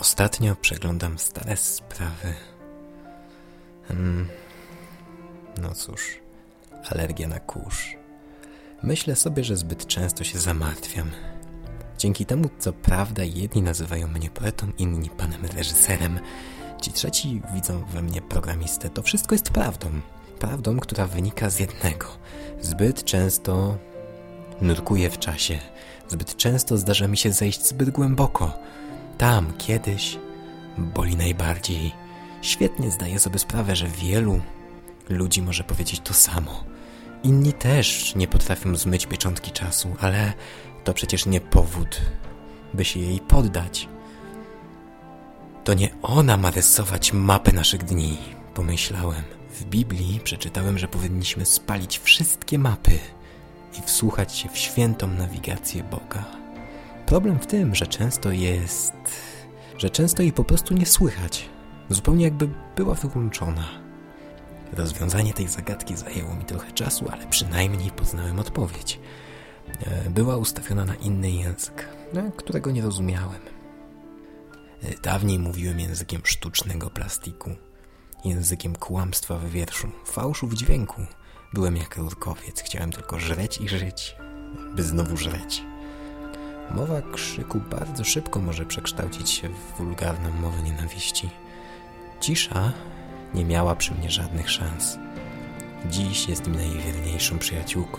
Ostatnio przeglądam stare sprawy. Hmm. No cóż, alergia na kurz. Myślę sobie, że zbyt często się zamartwiam. Dzięki temu, co prawda, jedni nazywają mnie poetą, inni panem reżyserem, ci trzeci widzą we mnie programistę. To wszystko jest prawdą. Prawdą, która wynika z jednego. Zbyt często nurkuję w czasie. Zbyt często zdarza mi się zejść zbyt głęboko. Tam, kiedyś, boli najbardziej. Świetnie zdaję sobie sprawę, że wielu ludzi może powiedzieć to samo. Inni też nie potrafią zmyć pieczątki czasu, ale to przecież nie powód, by się jej poddać. To nie ona ma rysować mapę naszych dni, pomyślałem. W Biblii przeczytałem, że powinniśmy spalić wszystkie mapy i wsłuchać się w świętą nawigację Boga. Problem w tym, że często jest... że często jej po prostu nie słychać. Zupełnie jakby była wyłączona. Rozwiązanie tej zagadki zajęło mi trochę czasu, ale przynajmniej poznałem odpowiedź. E, była ustawiona na inny język, e, którego nie rozumiałem. E, dawniej mówiłem językiem sztucznego plastiku, językiem kłamstwa w wierszu, fałszu w dźwięku. Byłem jak rurkowiec, chciałem tylko żreć i żyć, by znowu żreć. Mowa krzyku bardzo szybko może przekształcić się w wulgarną mowę nienawiści. Cisza nie miała przy mnie żadnych szans. Dziś jest mi najwierniejszą przyjaciółką.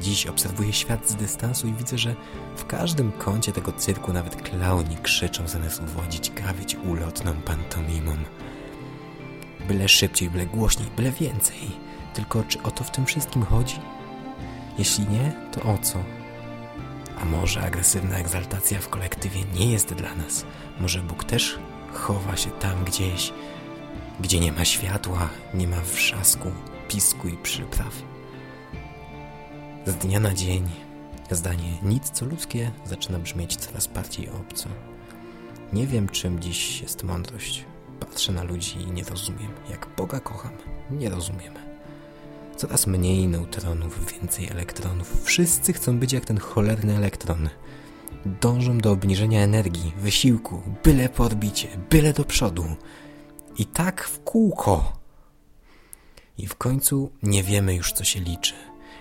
Dziś obserwuję świat z dystansu i widzę, że w każdym kącie tego cyrku nawet klauni krzyczą zamiast uwodzić gawić ulotną pantomimą. Byle szybciej, byle głośniej, byle więcej. Tylko czy o to w tym wszystkim chodzi? Jeśli nie, to o co? A może agresywna egzaltacja w kolektywie nie jest dla nas? Może Bóg też chowa się tam gdzieś, gdzie nie ma światła, nie ma wrzasku, pisku i przypraw? Z dnia na dzień zdanie nic co ludzkie zaczyna brzmieć coraz bardziej obco. Nie wiem, czym dziś jest mądrość. Patrzę na ludzi i nie rozumiem. Jak Boga kocham, nie rozumiem. Coraz mniej neutronów, więcej elektronów. Wszyscy chcą być jak ten cholerny elektron. Dążą do obniżenia energii, wysiłku, byle po orbicie, byle do przodu. I tak w kółko. I w końcu nie wiemy już, co się liczy.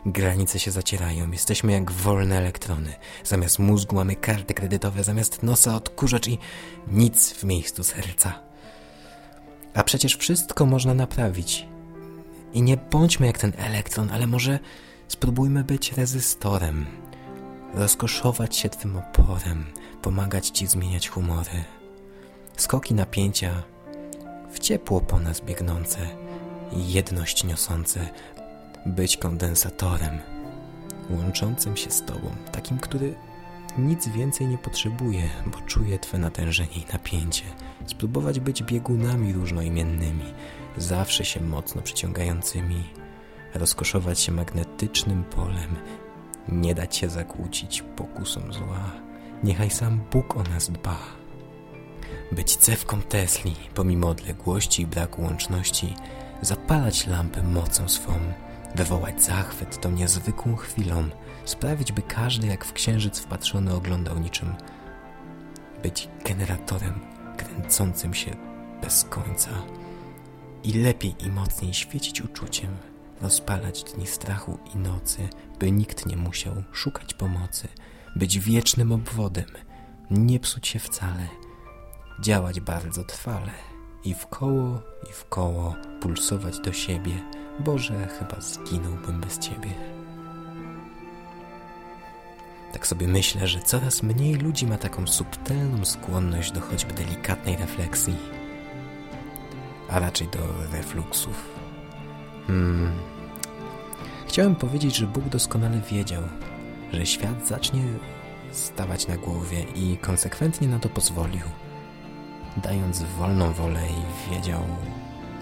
Granice się zacierają, jesteśmy jak wolne elektrony. Zamiast mózgu mamy karty kredytowe, zamiast nosa odkurzacz i nic w miejscu serca. A przecież wszystko można naprawić. I nie bądźmy jak ten elektron, ale może spróbujmy być rezystorem. Rozkoszować się twym oporem, pomagać ci zmieniać humory. Skoki napięcia w ciepło po nas biegnące i jedność niosące, być kondensatorem, łączącym się z Tobą, takim, który nic więcej nie potrzebuje, bo czuje Twe natężenie i napięcie. Spróbować być biegunami różnoimiennymi, zawsze się mocno przyciągającymi, rozkoszować się magnetycznym polem, nie dać się zakłócić pokusom zła. Niechaj sam Bóg o nas dba. Być cewką Tesli, pomimo odległości i braku łączności, zapalać lampę mocą swą, wywołać zachwyt tą niezwykłą chwilą, sprawić, by każdy jak w księżyc wpatrzony oglądał niczym, być generatorem kręcącym się bez końca i lepiej i mocniej świecić uczuciem, rozpalać dni strachu i nocy, by nikt nie musiał szukać pomocy, być wiecznym obwodem, nie psuć się wcale, działać bardzo trwale i w koło i w koło pulsować do siebie, Boże, chyba zginąłbym bez Ciebie. Tak sobie myślę, że coraz mniej ludzi ma taką subtelną skłonność do choćby delikatnej refleksji, a raczej do refluksów. Hmm. Chciałem powiedzieć, że Bóg doskonale wiedział, że świat zacznie stawać na głowie i konsekwentnie na to pozwolił, dając wolną wolę i wiedział,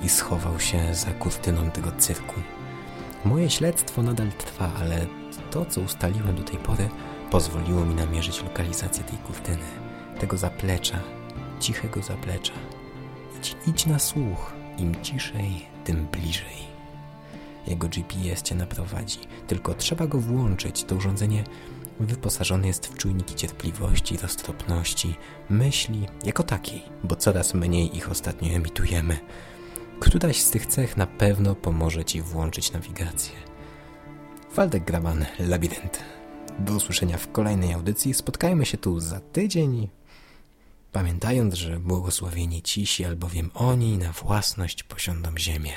i schował się za kurtyną tego cyrku. Moje śledztwo nadal trwa, ale to, co ustaliłem do tej pory, pozwoliło mi namierzyć lokalizację tej kurtyny, tego zaplecza, cichego zaplecza. Idź, idź na słuch, im ciszej, tym bliżej. Jego GPS cię naprowadzi, tylko trzeba go włączyć. To urządzenie wyposażony jest w czujniki cierpliwości, roztropności, myśli jako takiej, bo coraz mniej ich ostatnio emitujemy. Któraś z tych cech na pewno pomoże Ci włączyć nawigację. Waldek Graban, Labirynt. Do usłyszenia w kolejnej audycji. Spotkajmy się tu za tydzień. Pamiętając, że błogosławieni cisi, albowiem oni na własność posiądą ziemię.